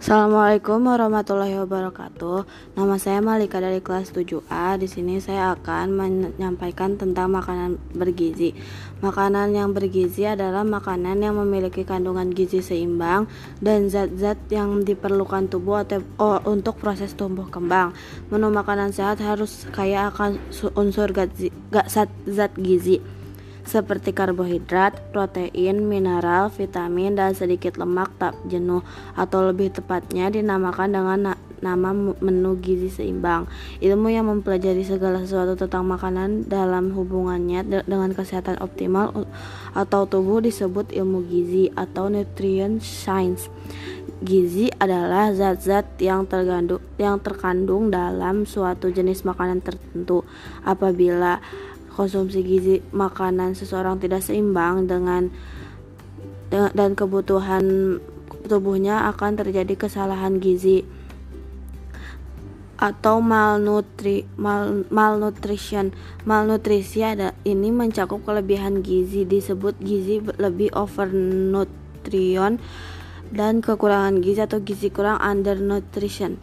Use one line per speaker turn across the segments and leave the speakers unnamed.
Assalamualaikum warahmatullahi wabarakatuh. Nama saya Malika dari kelas 7A. Di sini saya akan menyampaikan tentang makanan bergizi. Makanan yang bergizi adalah makanan yang memiliki kandungan gizi seimbang dan zat-zat yang diperlukan tubuh oh, untuk proses tumbuh kembang. Menu makanan sehat harus kaya akan unsur zat gizi seperti karbohidrat, protein, mineral, vitamin, dan sedikit lemak tak jenuh atau lebih tepatnya dinamakan dengan na nama menu gizi seimbang. Ilmu yang mempelajari segala sesuatu tentang makanan dalam hubungannya de dengan kesehatan optimal atau tubuh disebut ilmu gizi atau nutrient science. Gizi adalah zat-zat yang tergandung yang terkandung dalam suatu jenis makanan tertentu. Apabila konsumsi gizi makanan seseorang tidak seimbang dengan dan kebutuhan tubuhnya akan terjadi kesalahan gizi atau malnutri mal, malnutrition. Malnutrisi ada ini mencakup kelebihan gizi disebut gizi lebih overnutrition dan kekurangan gizi atau gizi kurang undernutrition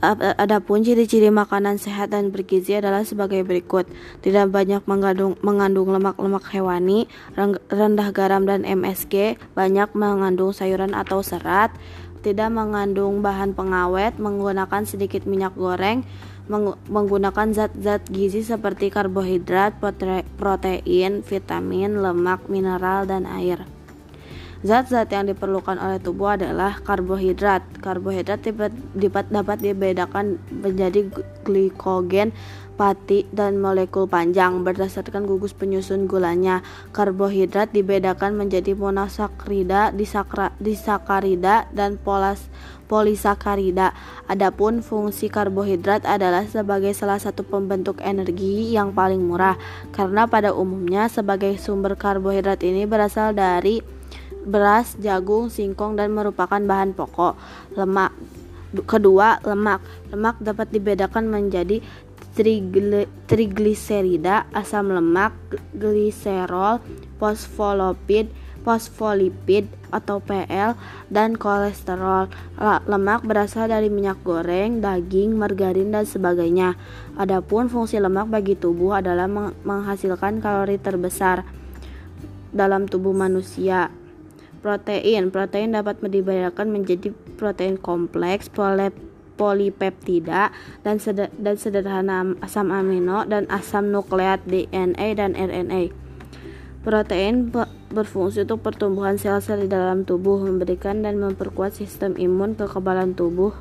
Adapun ciri-ciri makanan sehat dan bergizi adalah sebagai berikut: tidak banyak mengandung mengandung lemak-lemak hewani, rendah garam dan MSG, banyak mengandung sayuran atau serat, tidak mengandung bahan pengawet, menggunakan sedikit minyak goreng, menggunakan zat-zat gizi seperti karbohidrat, protein, vitamin, lemak, mineral, dan air. Zat-zat yang diperlukan oleh tubuh adalah karbohidrat. Karbohidrat dapat dibedakan menjadi glikogen, pati, dan molekul panjang berdasarkan gugus penyusun gulanya. Karbohidrat dibedakan menjadi monosakrida, disakra, disakarida, dan polas, polisakarida. Adapun fungsi karbohidrat adalah sebagai salah satu pembentuk energi yang paling murah karena pada umumnya sebagai sumber karbohidrat ini berasal dari beras, jagung, singkong dan merupakan bahan pokok. Lemak kedua, lemak. Lemak dapat dibedakan menjadi trigliserida, asam lemak, gliserol, fosfolipid, fosfolipid atau PL dan kolesterol. Lemak berasal dari minyak goreng, daging, margarin dan sebagainya. Adapun fungsi lemak bagi tubuh adalah menghasilkan kalori terbesar dalam tubuh manusia. Protein. Protein dapat dibedakan menjadi protein kompleks, polipeptida, dan, dan sederhana asam amino dan asam nukleat DNA dan RNA. Protein berfungsi untuk pertumbuhan sel-sel di dalam tubuh, memberikan dan memperkuat sistem imun, kekebalan tubuh,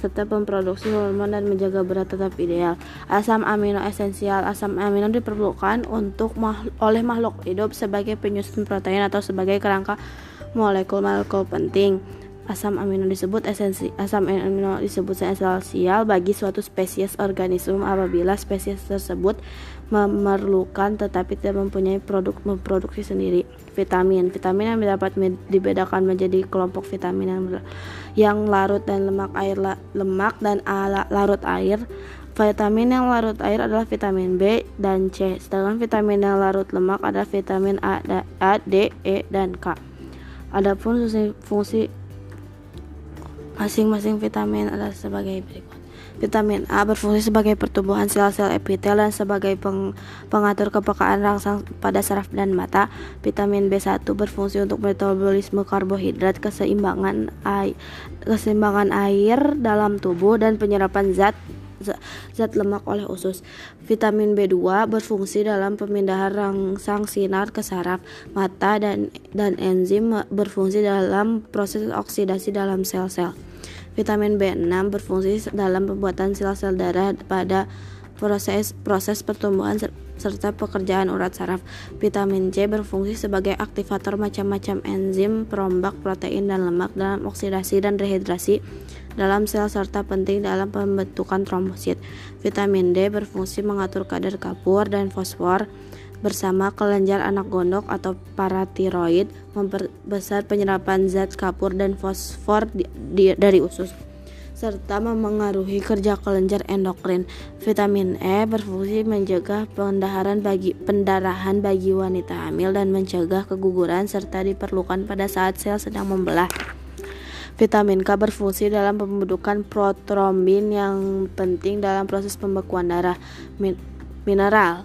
serta memproduksi hormon dan menjaga berat tetap ideal. Asam amino esensial. Asam amino diperlukan untuk oleh makhluk hidup sebagai penyusun protein atau sebagai kerangka molekul-molekul penting. Asam amino disebut esensi. Asam amino disebut esensial bagi suatu spesies organisme apabila spesies tersebut memerlukan tetapi tidak mempunyai produk memproduksi sendiri. Vitamin. Vitamin yang dapat dibedakan menjadi kelompok vitamin yang, yang larut dan lemak air lemak dan larut air. Vitamin yang larut air adalah vitamin B dan C, sedangkan vitamin yang larut lemak adalah vitamin A, A D, E, dan K. Adapun fungsi masing-masing vitamin adalah sebagai berikut. Vitamin A berfungsi sebagai pertumbuhan sel-sel epitel dan sebagai peng pengatur kepekaan rangsang pada saraf dan mata. Vitamin B1 berfungsi untuk metabolisme karbohidrat, keseimbangan air, keseimbangan air dalam tubuh dan penyerapan zat zat lemak oleh usus. Vitamin B2 berfungsi dalam pemindahan rangsang sinar ke saraf mata dan dan enzim berfungsi dalam proses oksidasi dalam sel-sel. Vitamin B6 berfungsi dalam pembuatan sel-sel darah pada proses proses pertumbuhan serta pekerjaan urat saraf. Vitamin C berfungsi sebagai aktivator macam-macam enzim, perombak protein dan lemak dalam oksidasi dan rehidrasi dalam sel serta penting dalam pembentukan trombosit. Vitamin D berfungsi mengatur kadar kapur dan fosfor bersama kelenjar anak gondok atau paratiroid memperbesar penyerapan zat kapur dan fosfor di, di, dari usus serta memengaruhi kerja kelenjar endokrin. Vitamin E berfungsi menjaga pendarahan bagi pendarahan bagi wanita hamil dan mencegah keguguran serta diperlukan pada saat sel sedang membelah. Vitamin K berfungsi dalam pembentukan protrombin yang penting dalam proses pembekuan darah. Min mineral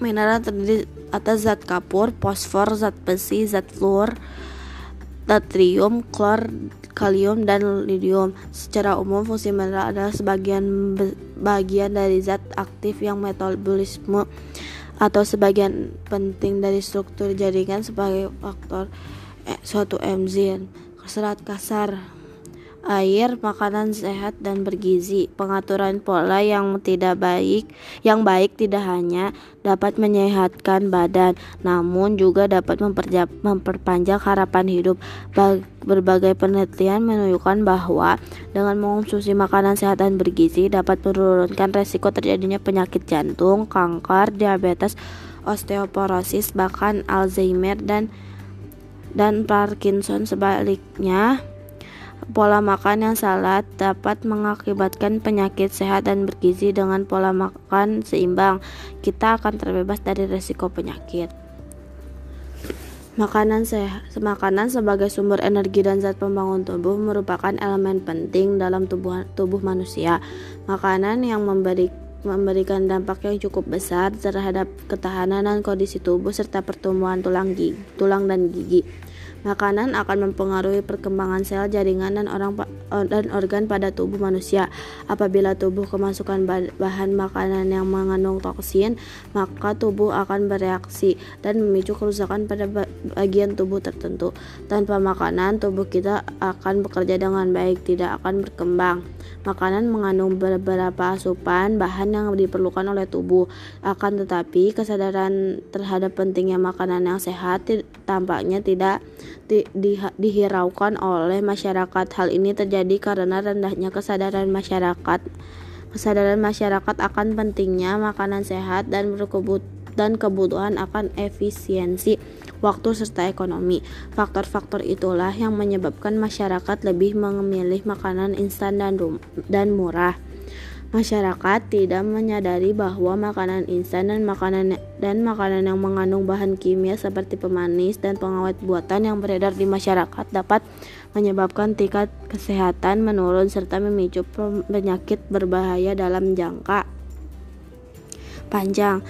Mineral terdiri atas zat kapur, fosfor, zat besi, zat fluor, natrium, klor, kalium, dan lithium. Secara umum, fungsi mineral adalah sebagian bagian dari zat aktif yang metabolisme atau sebagian penting dari struktur jaringan sebagai faktor eh, suatu enzim serat kasar air, makanan sehat dan bergizi. Pengaturan pola yang tidak baik, yang baik tidak hanya dapat menyehatkan badan, namun juga dapat memperpanjang harapan hidup. Berbagai penelitian menunjukkan bahwa dengan mengonsumsi makanan sehat dan bergizi dapat menurunkan resiko terjadinya penyakit jantung, kanker, diabetes, osteoporosis, bahkan Alzheimer dan dan Parkinson sebaliknya pola makan yang salah dapat mengakibatkan penyakit sehat dan bergizi dengan pola makan seimbang kita akan terbebas dari resiko penyakit Makanan sehat, makanan sebagai sumber energi dan zat pembangun tubuh merupakan elemen penting dalam tubuh tubuh manusia. Makanan yang memberi memberikan dampak yang cukup besar terhadap ketahanan dan kondisi tubuh serta pertumbuhan tulang gigi, tulang dan gigi. Makanan akan mempengaruhi perkembangan sel, jaringan dan orang dan organ pada tubuh manusia. Apabila tubuh kemasukan bahan makanan yang mengandung toksin, maka tubuh akan bereaksi dan memicu kerusakan pada bagian tubuh tertentu. Tanpa makanan, tubuh kita akan bekerja dengan baik, tidak akan berkembang. Makanan mengandung beberapa asupan bahan yang diperlukan oleh tubuh. Akan tetapi, kesadaran terhadap pentingnya makanan yang sehat tampaknya tidak di, di, dihiraukan oleh masyarakat. Hal ini terjadi karena rendahnya kesadaran masyarakat. Kesadaran masyarakat akan pentingnya makanan sehat dan berkebut dan kebutuhan akan efisiensi waktu serta ekonomi. Faktor-faktor itulah yang menyebabkan masyarakat lebih memilih makanan instan dan, dan murah. Masyarakat tidak menyadari bahwa makanan instan dan makanan dan makanan yang mengandung bahan kimia seperti pemanis dan pengawet buatan yang beredar di masyarakat dapat menyebabkan tingkat kesehatan menurun serta memicu penyakit berbahaya dalam jangka panjang.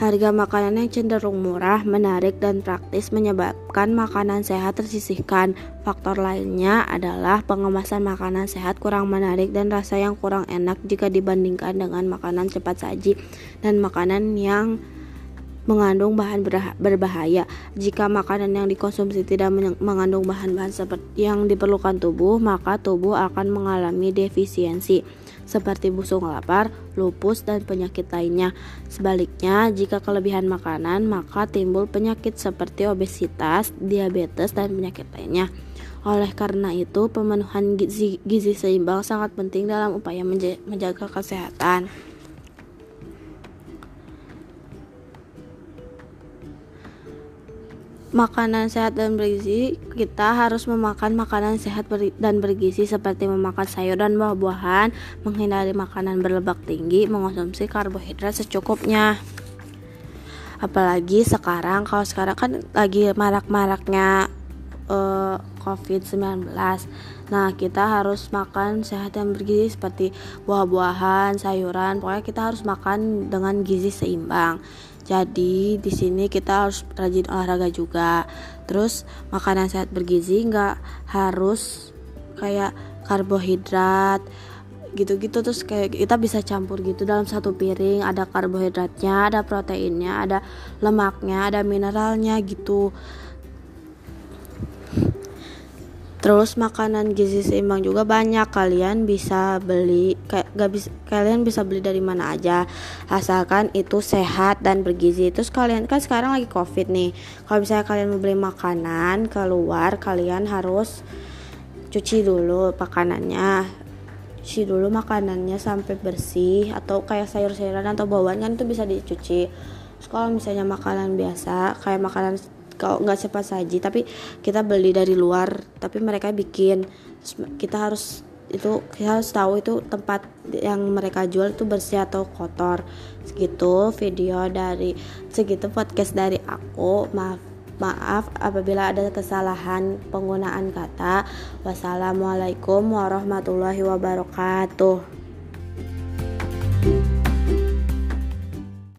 Harga makanan yang cenderung murah, menarik, dan praktis menyebabkan makanan sehat tersisihkan. Faktor lainnya adalah pengemasan makanan sehat kurang menarik dan rasa yang kurang enak jika dibandingkan dengan makanan cepat saji dan makanan yang mengandung bahan berbahaya. Jika makanan yang dikonsumsi tidak mengandung bahan-bahan seperti yang diperlukan tubuh, maka tubuh akan mengalami defisiensi seperti busung lapar, lupus, dan penyakit lainnya. Sebaliknya, jika kelebihan makanan, maka timbul penyakit seperti obesitas, diabetes, dan penyakit lainnya. Oleh karena itu, pemenuhan gizi, gizi seimbang sangat penting dalam upaya menjaga kesehatan. Makanan sehat dan bergizi, kita harus memakan makanan sehat dan bergizi seperti memakan sayur dan buah-buahan, menghindari makanan berlemak tinggi, mengonsumsi karbohidrat secukupnya. Apalagi sekarang, kalau sekarang kan lagi marak-maraknya uh, COVID-19. Nah, kita harus makan sehat dan bergizi seperti buah-buahan, sayuran. Pokoknya kita harus makan dengan gizi seimbang. Jadi di sini kita harus rajin olahraga juga. Terus makanan sehat bergizi nggak harus kayak karbohidrat gitu-gitu terus kayak kita bisa campur gitu dalam satu piring ada karbohidratnya ada proteinnya ada lemaknya ada mineralnya gitu Terus makanan gizi seimbang juga banyak kalian bisa beli kayak bisa kalian bisa beli dari mana aja asalkan itu sehat dan bergizi. Terus kalian kan sekarang lagi covid nih. Kalau misalnya kalian mau beli makanan keluar kalian harus cuci dulu makanannya cuci dulu makanannya sampai bersih atau kayak sayur-sayuran atau bawaan kan itu bisa dicuci. Terus kalau misalnya makanan biasa kayak makanan kalau nggak cepat saji tapi kita beli dari luar tapi mereka bikin kita harus itu kita harus tahu itu tempat yang mereka jual itu bersih atau kotor segitu video dari segitu podcast dari aku maaf maaf apabila ada kesalahan penggunaan kata. Wassalamualaikum warahmatullahi wabarakatuh.